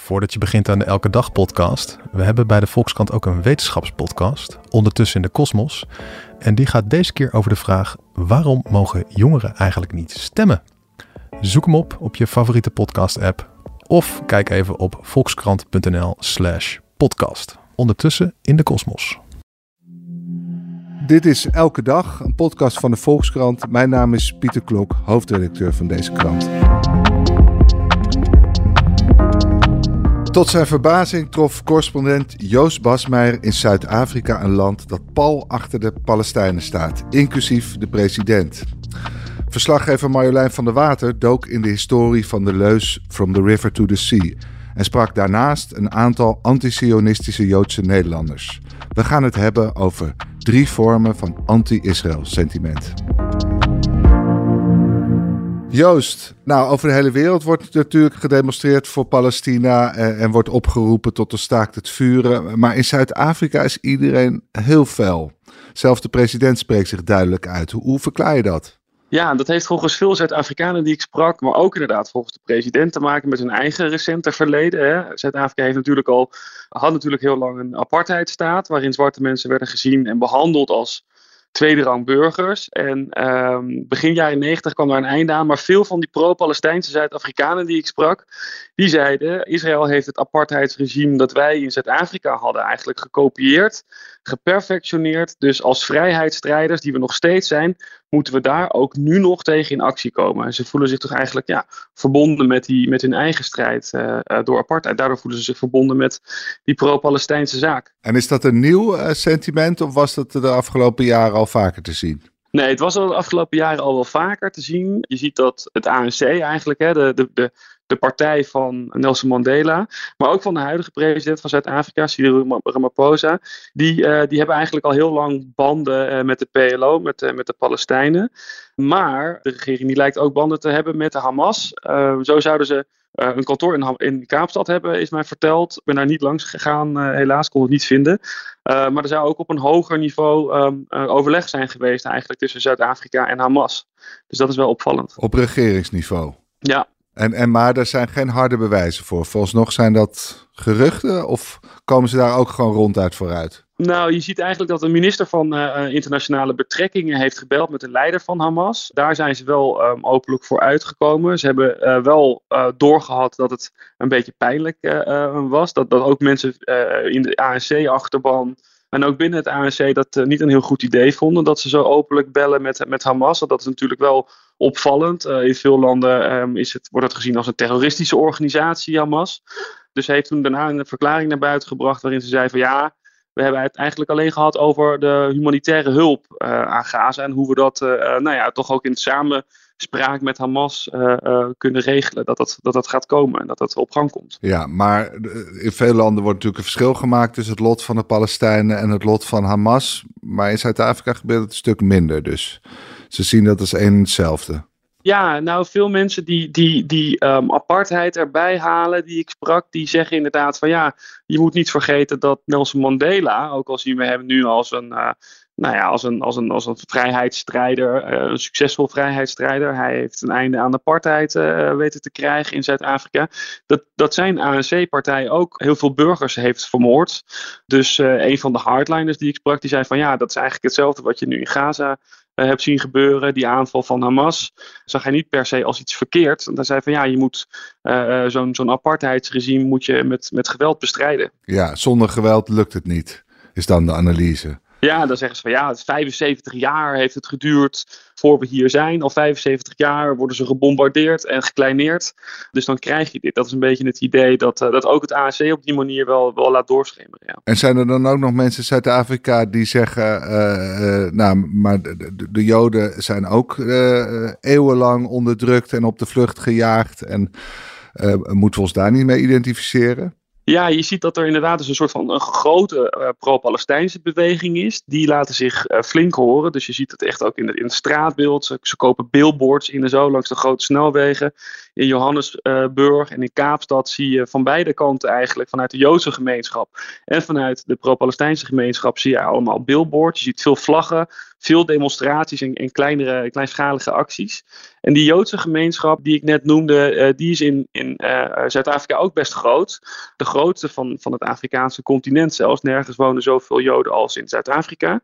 Voordat je begint aan de Elke Dag podcast, we hebben bij de Volkskrant ook een wetenschapspodcast, ondertussen in de kosmos. En die gaat deze keer over de vraag, waarom mogen jongeren eigenlijk niet stemmen? Zoek hem op op je favoriete podcast app of kijk even op volkskrant.nl slash podcast. Ondertussen in de kosmos. Dit is Elke Dag, een podcast van de Volkskrant. Mijn naam is Pieter Klok, hoofdredacteur van deze krant. Tot zijn verbazing trof correspondent Joost Basmeijer in Zuid-Afrika een land dat pal achter de Palestijnen staat, inclusief de president. Verslaggever Marjolein van der Water dook in de historie van de leus From the River to the Sea en sprak daarnaast een aantal anti-Sionistische Joodse Nederlanders. We gaan het hebben over drie vormen van anti-Israël sentiment. Joost, nou over de hele wereld wordt natuurlijk gedemonstreerd voor Palestina en, en wordt opgeroepen tot een staakt het vuren. Maar in Zuid-Afrika is iedereen heel fel. Zelfs de president spreekt zich duidelijk uit. Hoe, hoe verklaar je dat? Ja, dat heeft volgens veel Zuid-Afrikanen die ik sprak, maar ook inderdaad volgens de president te maken met hun eigen recente verleden. Zuid-Afrika heeft natuurlijk al, had natuurlijk heel lang een apartheidstaat, waarin zwarte mensen werden gezien en behandeld als tweede rang burgers. En um, begin jaren 90 kwam daar een einde aan. Maar veel van die pro-Palestijnse Zuid-Afrikanen die ik sprak, die zeiden: Israël heeft het apartheidsregime dat wij in Zuid-Afrika hadden eigenlijk gekopieerd, geperfectioneerd. Dus als vrijheidsstrijders, die we nog steeds zijn, moeten we daar ook nu nog tegen in actie komen. En ze voelen zich toch eigenlijk ja, verbonden met, die, met hun eigen strijd uh, door apartheid. Daardoor voelen ze zich verbonden met die pro-Palestijnse zaak. En is dat een nieuw uh, sentiment of was dat de afgelopen jaren al vaker te zien? Nee, het was al de afgelopen jaren al wel vaker te zien. Je ziet dat het ANC eigenlijk, hè, de, de, de, de partij van Nelson Mandela, maar ook van de huidige president van Zuid-Afrika, Cyril Ramaphosa, die, uh, die hebben eigenlijk al heel lang banden uh, met de PLO, met, uh, met de Palestijnen. Maar de regering die lijkt ook banden te hebben met de Hamas. zo zouden ze een kantoor in, in Kaapstad hebben, is mij verteld. Ik ben daar niet langs gegaan, helaas, kon het niet vinden. maar er zou ook op een hoger niveau um, overleg zijn geweest eigenlijk tussen Zuid-Afrika en Hamas. Dus dat is wel opvallend. Op regeringsniveau? Ja, en, en, maar er zijn geen harde bewijzen voor. Volgens zijn dat geruchten of komen ze daar ook gewoon ronduit vooruit? Nou, je ziet eigenlijk dat de minister van uh, Internationale Betrekkingen heeft gebeld met de leider van Hamas. Daar zijn ze wel um, openlijk voor uitgekomen. Ze hebben uh, wel doorgehad dat het een beetje pijnlijk was. Dat, dat ook mensen in de ANC-achterban en ook binnen het ANC dat uh, niet een heel goed idee vonden dat ze zo openlijk bellen met, met Hamas. Dat is natuurlijk wel opvallend. Uh, in veel landen um, is het, wordt het gezien als een terroristische organisatie, Hamas. Dus heeft toen daarna een verklaring naar buiten gebracht waarin ze zei van ja, we hebben het eigenlijk alleen gehad over de humanitaire hulp uh, aan Gaza en hoe we dat nou ja, toch ook in samen spraak met Hamas kunnen regelen. Dat dat, dat dat gaat komen en dat dat op gang komt. Ja, maar in veel landen wordt natuurlijk een verschil gemaakt tussen het lot van de Palestijnen en het lot van Hamas. Maar in Zuid-Afrika gebeurt het een stuk minder. Dus ze zien dat als één en hetzelfde. Ja, nou, veel mensen die, die, die um, apartheid erbij halen, die ik sprak, die zeggen inderdaad van ja, je moet niet vergeten dat Nelson Mandela, ook al zien we hem nu als een, uh, nou ja, als een, als een, als een vrijheidsstrijder, uh, een succesvol vrijheidsstrijder. Hij heeft een einde aan apartheid uh, weten te krijgen in Zuid-Afrika. Dat, dat zijn ANC-partij ook heel veel burgers heeft vermoord. Dus een van de hardliners die ik sprak, die zei van ja, dat is eigenlijk hetzelfde wat je nu in Gaza hebt zien gebeuren, die aanval van Hamas, zag hij niet per se als iets verkeerd. Want hij zei van ja, je moet uh, zo'n zo'n apartheidsregime moet je met, met geweld bestrijden. Ja, zonder geweld lukt het niet, is dan de analyse. Ja, dan zeggen ze van ja, het 75 jaar heeft het geduurd voor we hier zijn. Al 75 jaar worden ze gebombardeerd en gekleineerd. Dus dan krijg je dit. Dat is een beetje het idee dat, uh, dat ook het ANC op die manier wel, wel laat doorschemeren. Ja. En zijn er dan ook nog mensen in Zuid-Afrika die zeggen, uh, uh, nou, maar de, de, de, Joden zijn ook eeuwenlang onderdrukt en op de vlucht gejaagd en moeten we ons daar niet mee identificeren? Ja, je ziet dat er inderdaad dus een soort van een grote uh, pro-Palestijnse beweging is. Die laten zich uh, flink horen. Dus je ziet het echt ook in, in het straatbeeld. Ze, kopen billboards in en zo langs de grote snelwegen. In Johannesburg en in Kaapstad zie je van beide kanten eigenlijk, vanuit de Joodse gemeenschap en vanuit de pro-Palestijnse gemeenschap, zie je allemaal billboards. Je ziet veel vlaggen, veel demonstraties en, en kleinere, kleinschalige acties. En die Joodse gemeenschap die ik net noemde, uh, die is in, in Zuid-Afrika ook best groot. De grootste van, van het Afrikaanse continent zelfs. Nergens wonen zoveel Joden als in Zuid-Afrika.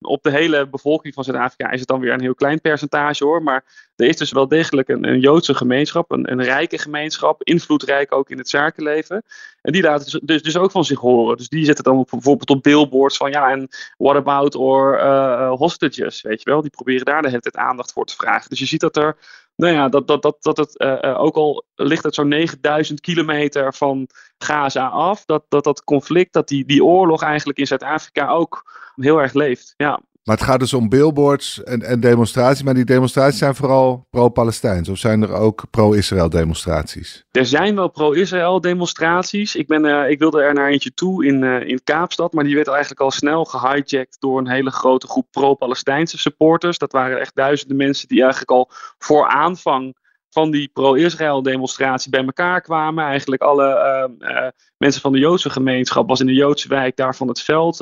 Op de hele bevolking van Zuid-Afrika is het dan weer een heel klein percentage hoor. Maar er is dus wel degelijk een, een Joodse gemeenschap, een, een, rijke gemeenschap, invloedrijk ook in het zakenleven. En die laten dus, dus, ook van zich horen. Dus die zetten dan bijvoorbeeld op billboards van ja, en what about or uh, hostages, weet je wel. Die proberen daar de hele tijd aandacht voor te vragen. Dus je ziet dat er nou ja, dat, dat, dat, dat het uh, ook al ligt het zo'n 9000 kilometer van Gaza af, dat dat, dat conflict, dat die, die oorlog eigenlijk in Zuid-Afrika ook heel erg leeft. Ja. Maar het gaat dus om billboards en, en demonstraties. Maar die demonstraties zijn vooral pro-Palestijns. Of zijn er ook pro-Israël demonstraties? Er zijn wel pro-Israël demonstraties. Ik, ben, uh, ik wilde er naar eentje toe in, uh, in Kaapstad. Maar die werd eigenlijk al snel gehijacked door een hele grote groep pro-Palestijnse supporters. Dat waren echt duizenden mensen die eigenlijk al voor aanvang van die pro-Israël demonstratie bij elkaar kwamen. Eigenlijk alle uh, mensen van de Joodse gemeenschap was in de Joodse wijk daar van het veld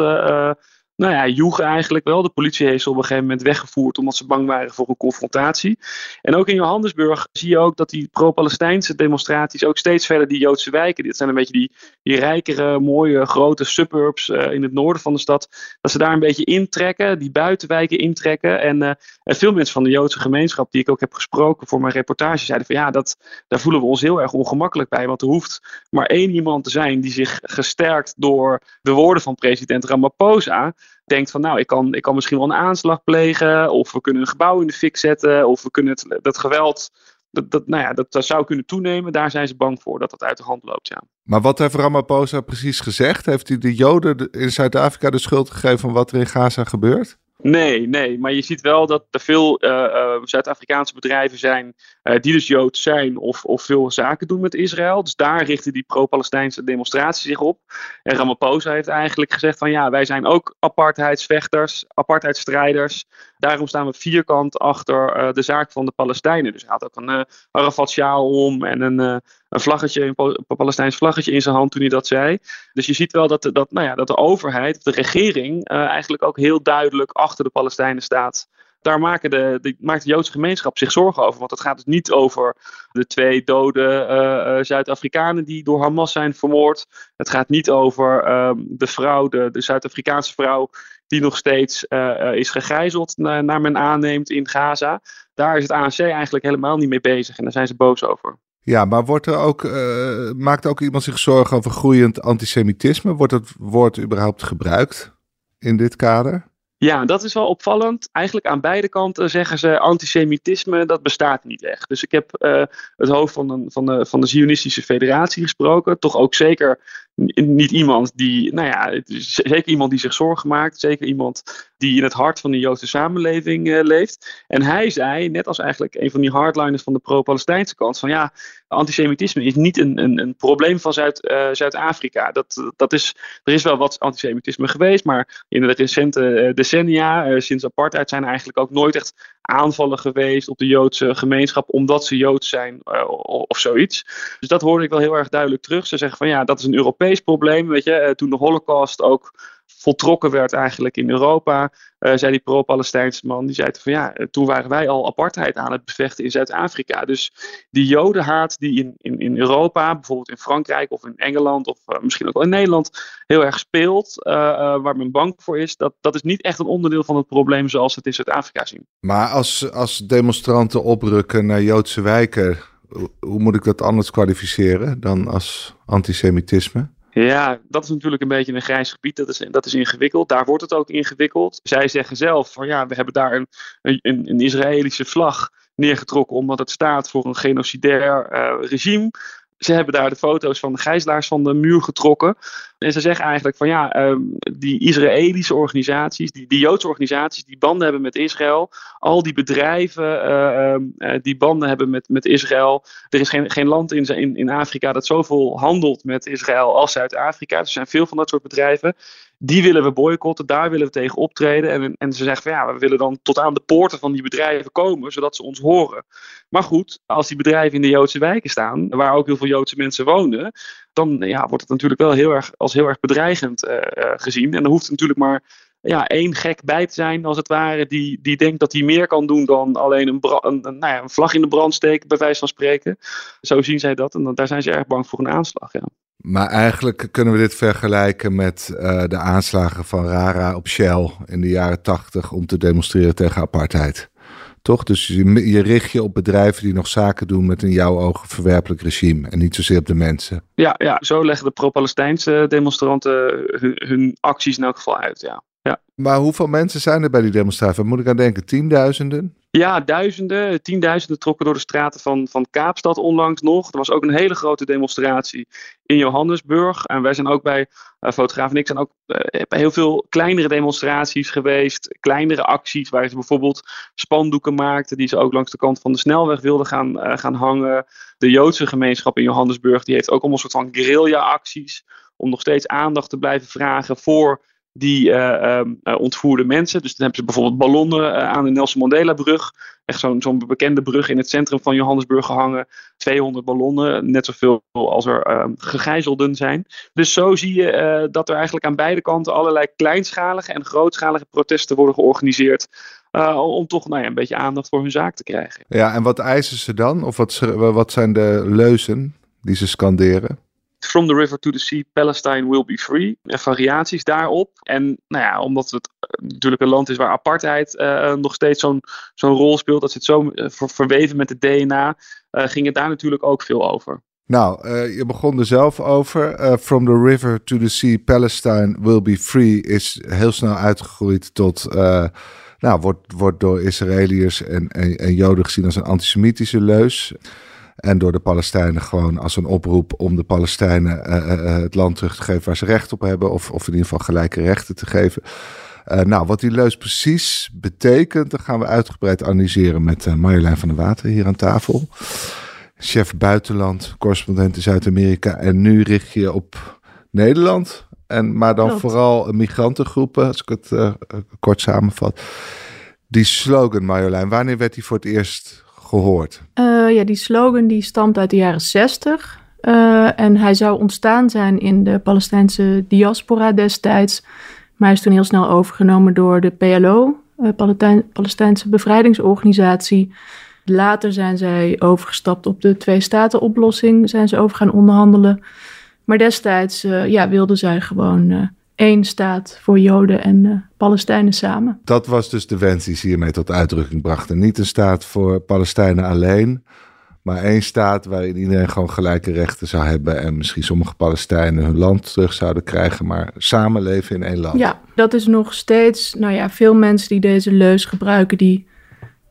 nou ja, joegen eigenlijk wel. De politie heeft ze op een gegeven moment weggevoerd omdat ze bang waren voor een confrontatie. En ook in Johannesburg zie je ook dat die pro-Palestijnse demonstraties ook steeds verder die Joodse wijken, dit zijn een beetje die, die rijkere, mooie, grote suburbs uh, in het noorden van de stad, dat ze daar een beetje intrekken, die buitenwijken intrekken. En, uh, en veel mensen van de Joodse gemeenschap die ik ook heb gesproken voor mijn reportage zeiden van ja, dat, daar voelen we ons heel erg ongemakkelijk bij, want er hoeft maar één iemand te zijn die zich gesterkt door de woorden van president Ramaphosa denkt van nou, ik kan, ik kan misschien wel een aanslag plegen, of we kunnen een gebouw in de fik zetten, of we kunnen het, dat geweld, dat, dat, nou ja, dat, dat zou kunnen toenemen. Daar zijn ze bang voor dat dat uit de hand loopt, ja. Maar wat heeft Ramaphosa precies gezegd? Heeft hij de Joden in Zuid-Afrika de schuld gegeven van wat er in Gaza gebeurt? Nee, nee, maar je ziet wel dat er veel uh, uh, Zuid-Afrikaanse bedrijven zijn die dus Joods zijn of, of veel zaken doen met Israël. Dus daar richten die pro-Palestijnse demonstraties zich op. En Ramaphosa heeft eigenlijk gezegd van ja, wij zijn ook apartheidsvechters, apartheidsstrijders. Daarom staan we vierkant achter de zaak van de Palestijnen. Dus hij had ook een Arafat-sjaal om en een, een vlaggetje, een Palestijns vlaggetje in zijn hand toen hij dat zei. Dus je ziet wel dat de, dat, nou ja, dat de overheid, de regering, eigenlijk ook heel duidelijk achter de Palestijnen staat. Daar maken de, maakt de Joodse gemeenschap zich zorgen over. Want het gaat dus niet over de twee dode uh, Zuid-Afrikanen die door Hamas zijn vermoord. Het gaat niet over uh, de vrouw, de, de Zuid-Afrikaanse vrouw, die nog steeds uh, is gegijzeld, naar, men aanneemt in Gaza. Daar is het ANC eigenlijk helemaal niet mee bezig en daar zijn ze boos over. Ja, maar wordt er ook, maakt ook iemand zich zorgen over groeiend antisemitisme? Wordt het woord überhaupt gebruikt in dit kader? Ja, dat is wel opvallend. Eigenlijk aan beide kanten zeggen ze antisemitisme, dat bestaat niet echt. Dus ik heb uh, het hoofd van, van, de, van de Zionistische Federatie gesproken. Toch ook zeker niet iemand die, nou ja, zeker iemand die zich zorgen maakt. Zeker iemand die in het hart van de Joodse samenleving uh, leeft. En hij zei, net als eigenlijk een van die hardliners van de pro-Palestijnse kant, van ja, antisemitisme is niet een, een, een probleem van Zuid, uh, Zuid-Afrika. Dat, dat is, er is wel wat antisemitisme geweest, maar in de recente decennia, sinds apartheid, zijn er eigenlijk ook nooit echt aanvallen geweest op de Joodse gemeenschap omdat ze Joods zijn of zoiets. Dus dat hoorde ik wel heel erg duidelijk terug. Ze zeggen van ja, dat is een Europees probleem. Weet je, uh, toen de Holocaust ook voltrokken werd eigenlijk in Europa, uh, zei die pro-Palestijnse man, die zei van ja, toen waren wij al apartheid aan het bevechten in Zuid-Afrika. Dus die jodenhaat die in, in, in Europa, bijvoorbeeld in Frankrijk of in Engeland of misschien ook wel in Nederland, heel erg speelt, waar men bang voor is, dat, dat is niet echt een onderdeel van het probleem zoals we het in Zuid-Afrika zien. Maar als, als demonstranten oprukken naar Joodse wijken, hoe moet ik dat anders kwalificeren dan als antisemitisme? Ja, dat is natuurlijk een beetje een grijs gebied. Dat is, dat is ingewikkeld. Daar wordt het ook ingewikkeld. Zij zeggen zelf van ja, we hebben daar een, een, een Israëlische vlag neergetrokken omdat het staat voor een genocidair uh, regime. Ze hebben daar de foto's van de gijzelaars van de muur getrokken. En ze zeggen eigenlijk van ja, ehm, die Israëlische organisaties, die, die Joodse organisaties die banden hebben met Israël, al die bedrijven uh, uh, die banden hebben met, met Israël. Er is geen, geen land in, in, in Afrika dat zoveel handelt met Israël als Zuid-Afrika. Er zijn veel van dat soort bedrijven. Die willen we boycotten, daar willen we tegen optreden. En, en ze zeggen van ja, we willen dan tot aan de poorten van die bedrijven komen, zodat ze ons horen. Maar goed, als die bedrijven in de Joodse wijken staan, waar ook heel veel Joodse mensen wonen, dan ja, wordt het natuurlijk wel heel erg, als heel erg bedreigend uh, gezien. En er hoeft natuurlijk maar ja, één gek bij te zijn, als het ware, die, die denkt dat hij meer kan doen dan alleen een, nou ja, een vlag in de brand steken, bij wijze van spreken. Zo zien zij dat en daar zijn ze erg bang voor een aanslag. Ja. Maar eigenlijk kunnen we dit vergelijken met uh, de aanslagen van Rara op Shell in de jaren tachtig om te demonstreren tegen apartheid. Toch? Dus je, richt je op bedrijven die nog zaken doen met een jouw ogen verwerpelijk regime en niet zozeer op de mensen. Ja, ja zo leggen de pro-Palestijnse demonstranten hun, acties in elk geval uit. Ja. Ja. Maar hoeveel mensen zijn er bij die demonstratie? Moet ik aan denken? Tienduizenden? Ja, duizenden, tienduizenden trokken door de straten van, van Kaapstad onlangs nog. Er was ook een hele grote demonstratie in Johannesburg. En wij zijn ook bij, uh, fotograaf en ik zijn ook uh, bij heel veel kleinere demonstraties geweest. Kleinere acties waar ze bijvoorbeeld spandoeken maakten die ze ook langs de kant van de snelweg wilden gaan, uh, gaan hangen. De Joodse gemeenschap in Johannesburg die heeft ook allemaal een soort van guerrilla acties. Om nog steeds aandacht te blijven vragen voor die uh, ontvoerde mensen. Dus dan hebben ze bijvoorbeeld ballonnen uh, aan de Nelson Mandela brug. Echt zo'n zo'n bekende brug in het centrum van Johannesburg gehangen. 200 ballonnen, net zoveel als er ehm, gegijzelden zijn. Dus zo zie je dat er eigenlijk aan beide kanten allerlei kleinschalige en grootschalige protesten worden georganiseerd. om toch nou ja, een beetje aandacht voor hun zaak te krijgen. Ja, en wat eisen ze dan? Of wat, wat zijn de leuzen die ze scanderen? From the river to the sea, Palestine will be free. En variaties daarop. En nou ja, omdat het eh, natuurlijk een land is waar apartheid uh, nog steeds zo'n rol speelt, dat zit zo uh, verweven met het DNA, ging het daar natuurlijk ook veel over. Nou, je begon er zelf over. From the river to the sea, Palestine will be free is heel snel uitgegroeid tot nou, wordt, wordt door Israëliërs en, en, en Joden gezien als een antisemitische leus. En door de Palestijnen gewoon als een oproep om de Palestijnen uh, het land terug te geven waar ze recht op hebben. Of, of in ieder geval gelijke rechten te geven. Uh, nou, wat die leus precies betekent, dat gaan we uitgebreid analyseren met uh, Marjolein van der Water hier aan tafel. Chef buitenland, correspondent in Zuid-Amerika. En nu richt je op Nederland. En, maar dan Klopt. vooral migrantengroepen, als ik het uh, kort samenvat. Die slogan, Marjolein, wanneer werd die voor het eerst gehoord? Uh, ja, die slogan die stamt uit de jaren 60. Uh, en hij zou ontstaan zijn in de Palestijnse diaspora destijds. Maar hij is toen heel snel overgenomen door de PLO, uh, Palestijn, Palestijnse bevrijdingsorganisatie. Later zijn zij overgestapt op de twee-staten-oplossing, zijn ze over gaan onderhandelen. Maar destijds ja, wilden zij gewoon één staat voor Joden en Palestijnen samen. Dat was dus de wens die ze hiermee tot uitdrukking brachten. Niet een staat voor Palestijnen alleen, maar één staat waarin iedereen gewoon gelijke rechten zou hebben en misschien sommige Palestijnen hun land terug zouden krijgen, maar samenleven in één land. Ja, dat is nog steeds, nou ja, veel mensen die deze leus gebruiken, die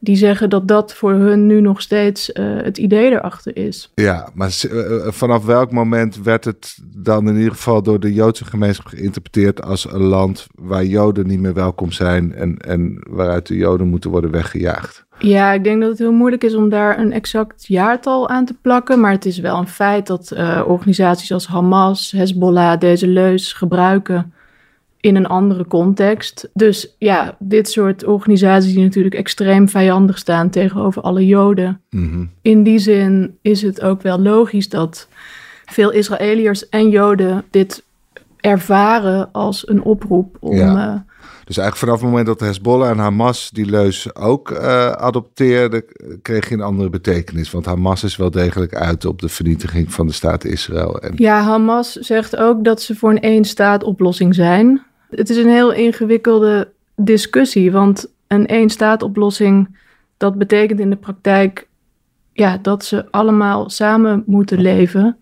die zeggen dat dat voor hun nu nog steeds uh, het idee erachter is. Ja, maar uh, vanaf welk moment werd het dan in ieder geval door de Joodse gemeenschap geïnterpreteerd als een land waar Joden niet meer welkom zijn en, en waaruit de Joden moeten worden weggejaagd? Ja, ik denk dat het heel moeilijk is om daar een exact jaartal aan te plakken. Maar het is wel een feit dat uh, organisaties als Hamas, Hezbollah deze leus gebruiken in een andere context. Dus ja, dit soort organisaties die natuurlijk extreem vijandig staan tegenover alle Joden. Mm-hmm. In die zin is het ook wel logisch dat veel Israëliërs en Joden dit ervaren als een oproep om. Ja. Uh, dus eigenlijk vanaf het moment dat Hezbollah en Hamas die leus ook uh, adopteerden, kreeg je een andere betekenis. Want Hamas is wel degelijk uit op de vernietiging van de staat Israël. En... Ja, Hamas zegt ook dat ze voor een één-staat-oplossing zijn. Het is een heel ingewikkelde discussie, want een één-staat-oplossing, dat betekent in de praktijk ja, dat ze allemaal samen moeten leven.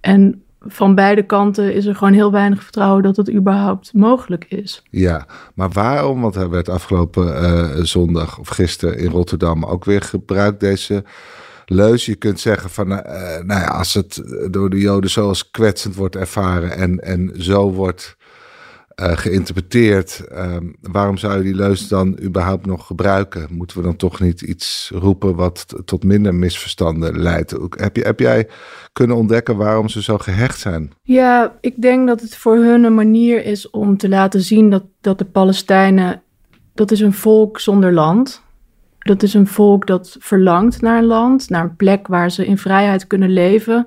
En van beide kanten is er gewoon heel weinig vertrouwen dat het überhaupt mogelijk is. Ja, maar waarom? Want hij werd afgelopen uh, zondag of gisteren in Rotterdam ook weer gebruikt, deze leus. Je kunt zeggen van, uh, nou ja, als het door de Joden zoals kwetsend wordt ervaren en, en zo wordt uh, geïnterpreteerd, ehm, waarom zou je die leus dan überhaupt nog gebruiken? Moeten we dan toch niet iets roepen wat tot minder misverstanden leidt? Heb, je, heb jij kunnen ontdekken waarom ze zo gehecht zijn? Ja, ik denk dat het voor hun een manier is om te laten zien dat, dat de Palestijnen, dat is een volk zonder land. Dat is een volk dat verlangt naar een land, naar een plek waar ze in vrijheid kunnen leven.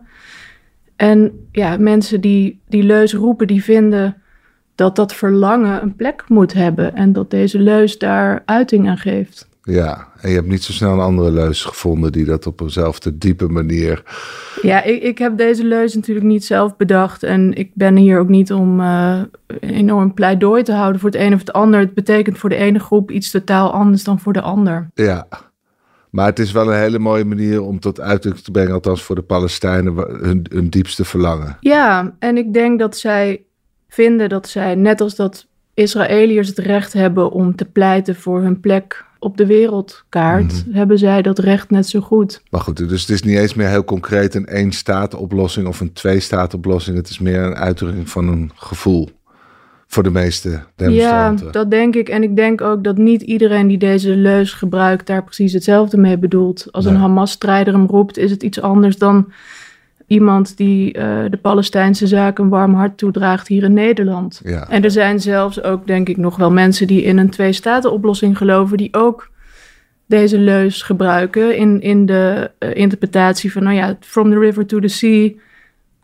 En ja, mensen die die leus roepen, die vinden dat dat verlangen een plek moet hebben en dat deze leus daar uiting aan geeft. Ja, en je hebt niet zo snel een andere leus gevonden die dat op eenzelfde diepe manier. Ja, ik, ik heb deze leus natuurlijk niet zelf bedacht. En ik ben hier ook niet om uh, enorm pleidooi te houden voor het een of het ander. Het betekent voor de ene groep iets totaal anders dan voor de ander. Ja, maar het is wel een hele mooie manier om tot uiting te brengen, althans voor de Palestijnen, hun, hun diepste verlangen. Ja, en ik denk dat zij vinden dat zij, net als dat Israëliërs het recht hebben om te pleiten voor hun plek op de wereldkaart, mhm. hebben zij dat recht net zo goed. Maar goed, dus het is niet eens meer heel concreet een één-staat-oplossing of een twee-staat-oplossing. Het is meer een uitdrukking van een gevoel voor de meeste demonstranten. Ja, dat denk ik. En ik denk ook dat niet iedereen die deze leus gebruikt daar precies hetzelfde mee bedoelt. Als een Hamas-strijder hem roept, is het iets anders dan iemand die uh, de Palestijnse zaak een warm hart toedraagt hier in Nederland. Ja. En er zijn zelfs ook, denk ik, nog wel mensen die in een twee-staten-oplossing geloven, die ook deze leus gebruiken in, in de uh, interpretatie van, nou ja, from the river to the sea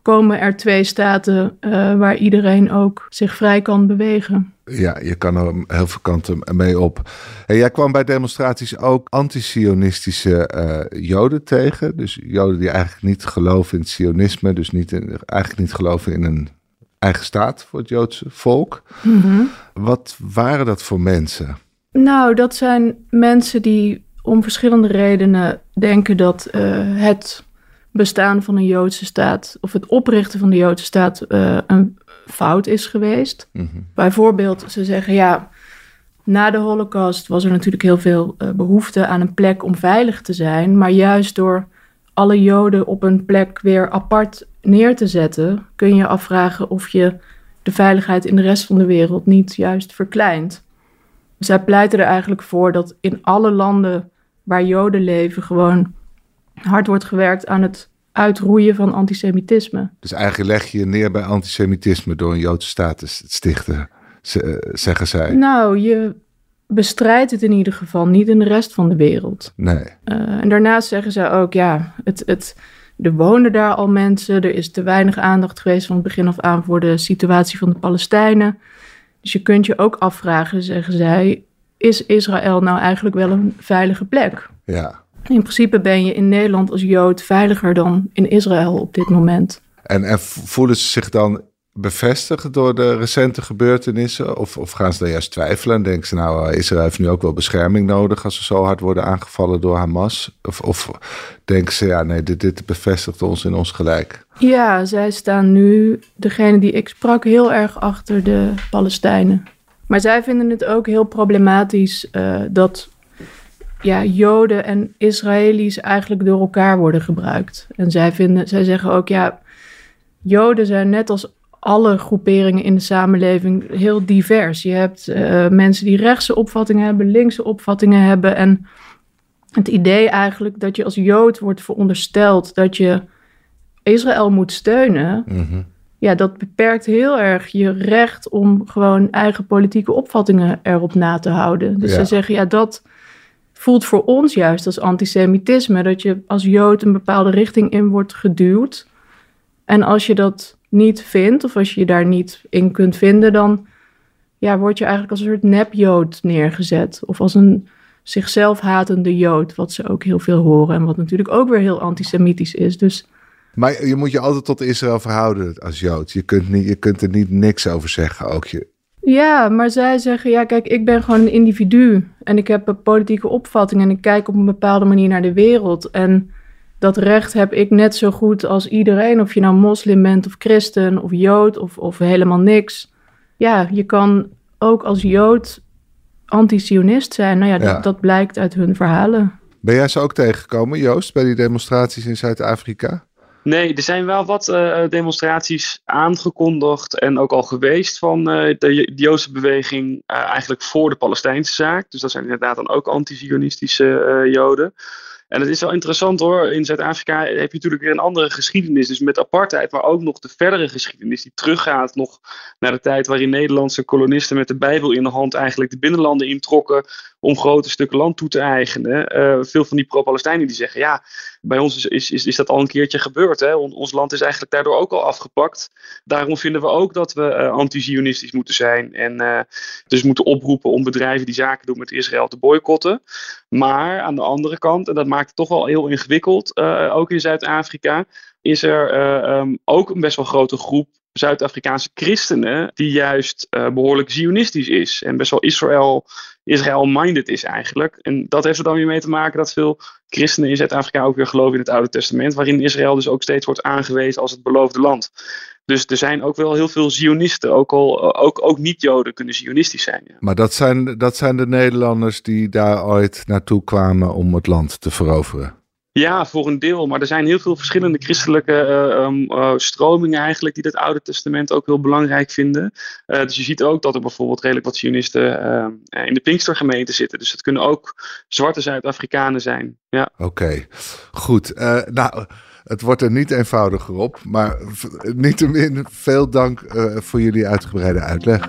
komen er twee staten uh, waar iedereen ook zich vrij kan bewegen. Ja, je kan er heel veel kanten mee op. En jij kwam bij demonstraties ook anti-sionistische uh, Joden tegen. Dus Joden die eigenlijk niet geloven in het sionisme, dus niet in, eigenlijk niet geloven in een eigen staat voor het Joodse volk. Mm Wat waren dat voor mensen? Nou, dat zijn mensen die om verschillende redenen denken dat uh, het bestaan van een Joodse staat, of het oprichten van de Joodse staat, uh, een fout is geweest. Mhm. Bijvoorbeeld, ze zeggen ja, na de Holocaust was er natuurlijk heel veel uh, behoefte aan een plek om veilig te zijn, maar juist door alle Joden op een plek weer apart neer te zetten, kun je afvragen of je de veiligheid in de rest van de wereld niet juist verkleint. Zij pleiten er eigenlijk voor dat in alle landen waar Joden leven gewoon hard wordt gewerkt aan het uitroeien van antisemitisme. Dus eigenlijk leg je je neer bij antisemitisme door een Joodse staat te stichten, eh, zeggen zij. Nou, je bestrijdt het in ieder geval niet in de rest van de wereld. Nee. Uh, en daarnaast zeggen zij ook, ja, het, het, er wonen daar al mensen, er is te weinig aandacht geweest van het begin af aan voor de situatie van de Palestijnen. Dus je kunt je ook afvragen, zeggen zij, is Israël nou eigenlijk wel een veilige plek? Ja. In principe ben je in Nederland als Jood veiliger dan in Israël op dit moment. En, en voelen ze zich dan bevestigd door de recente gebeurtenissen? Of, of gaan ze dan juist twijfelen en denken ze, nou, eh, Israël heeft nu ook wel bescherming nodig als ze zo hard worden aangevallen door Hamas? Of, of denken ze, ja, nee, dit, dit bevestigt ons in ons gelijk? Ja, zij staan nu, degene die ik sprak, heel erg achter de Palestijnen. Maar zij vinden het ook heel problematisch uh, dat ja, Joden en Israëli's eigenlijk door elkaar worden gebruikt. En zij, vinden, zij zeggen ook, ja, Joden zijn net als alle groeperingen in de samenleving heel divers. Je hebt uh, mensen die rechtse opvattingen hebben, linkse opvattingen hebben. En het idee eigenlijk dat je als Jood wordt verondersteld dat je Israël moet steunen. Mm Ja, dat beperkt heel erg je recht om gewoon eigen politieke opvattingen erop na te houden. Dus Ja. ze zeggen, ja, dat voelt voor ons juist als antisemitisme. Dat je als Jood een bepaalde richting in wordt geduwd. En als je dat niet vindt, of als je je daar niet in kunt vinden, dan ja, word je eigenlijk als een soort nep-Jood neergezet. Of als een zichzelf hatende Jood, wat ze ook heel veel horen. En wat natuurlijk ook weer heel antisemitisch is. Dus Maar je moet je altijd tot Israël verhouden als Jood. Je kunt, niet, je kunt er niet niks over zeggen. Ook je, Ja, maar zij zeggen, ja kijk, ik ben gewoon een individu en ik heb een politieke opvatting en ik kijk op een bepaalde manier naar de wereld. En dat recht heb ik net zo goed als iedereen, of je nou moslim bent of christen of jood of, of helemaal niks. Ja, je kan ook als jood anti-sionist zijn. Nou ja, dat, Ja. dat blijkt uit hun verhalen. Ben jij ze ook tegengekomen, Joost, bij die demonstraties in Zuid-Afrika? Nee, er zijn wel wat uh, demonstraties aangekondigd en ook al geweest van uh, de Joostenbeweging uh, eigenlijk voor de Palestijnse zaak. Dus dat zijn inderdaad dan ook anti-Zionistische Joden. En het is wel interessant hoor. In Zuid-Afrika heb je natuurlijk weer een andere geschiedenis. Dus met apartheid, maar ook nog de verdere geschiedenis die teruggaat nog naar de tijd waarin Nederlandse kolonisten met de Bijbel in de hand eigenlijk de binnenlanden introkken om grote stukken land toe te eigenen. Uh, veel van die pro-Palestijnen die zeggen, ja, bij ons is, is, is, dat al een keertje gebeurd. Hè? ons land is eigenlijk daardoor ook al afgepakt. Daarom vinden we ook dat we uh, anti-Zionistisch moeten zijn. En uh, dus moeten oproepen om bedrijven die zaken doen met Israël te boycotten. Maar aan de andere kant, en dat maakt het toch wel heel ingewikkeld, ook in Zuid-Afrika, is er um, ook een best wel grote groep Zuid-Afrikaanse christenen, die juist uh, behoorlijk zionistisch is. En best wel Israël, Israël-minded is eigenlijk. En dat heeft er dan weer mee te maken dat veel christenen in Zuid-Afrika ook weer geloven in het Oude Testament, waarin Israël dus ook steeds wordt aangewezen als het beloofde land. Dus er zijn ook wel heel veel Zionisten, ook, al, ook, ook niet-Joden kunnen Zionistisch zijn. Ja. Maar dat zijn, dat zijn de Nederlanders die daar ooit naartoe kwamen om het land te veroveren? Ja, voor een deel. Maar er zijn heel veel verschillende christelijke uh, stromingen eigenlijk die het Oude Testament ook heel belangrijk vinden. Uh, dus je ziet ook dat er bijvoorbeeld redelijk wat Zionisten in de Pinkstergemeente zitten. Dus het kunnen ook zwarte Zuid-Afrikanen zijn. Ja. Oké, goed. nou, het wordt er niet eenvoudiger op. Maar niettemin veel dank voor jullie uitgebreide uitleg.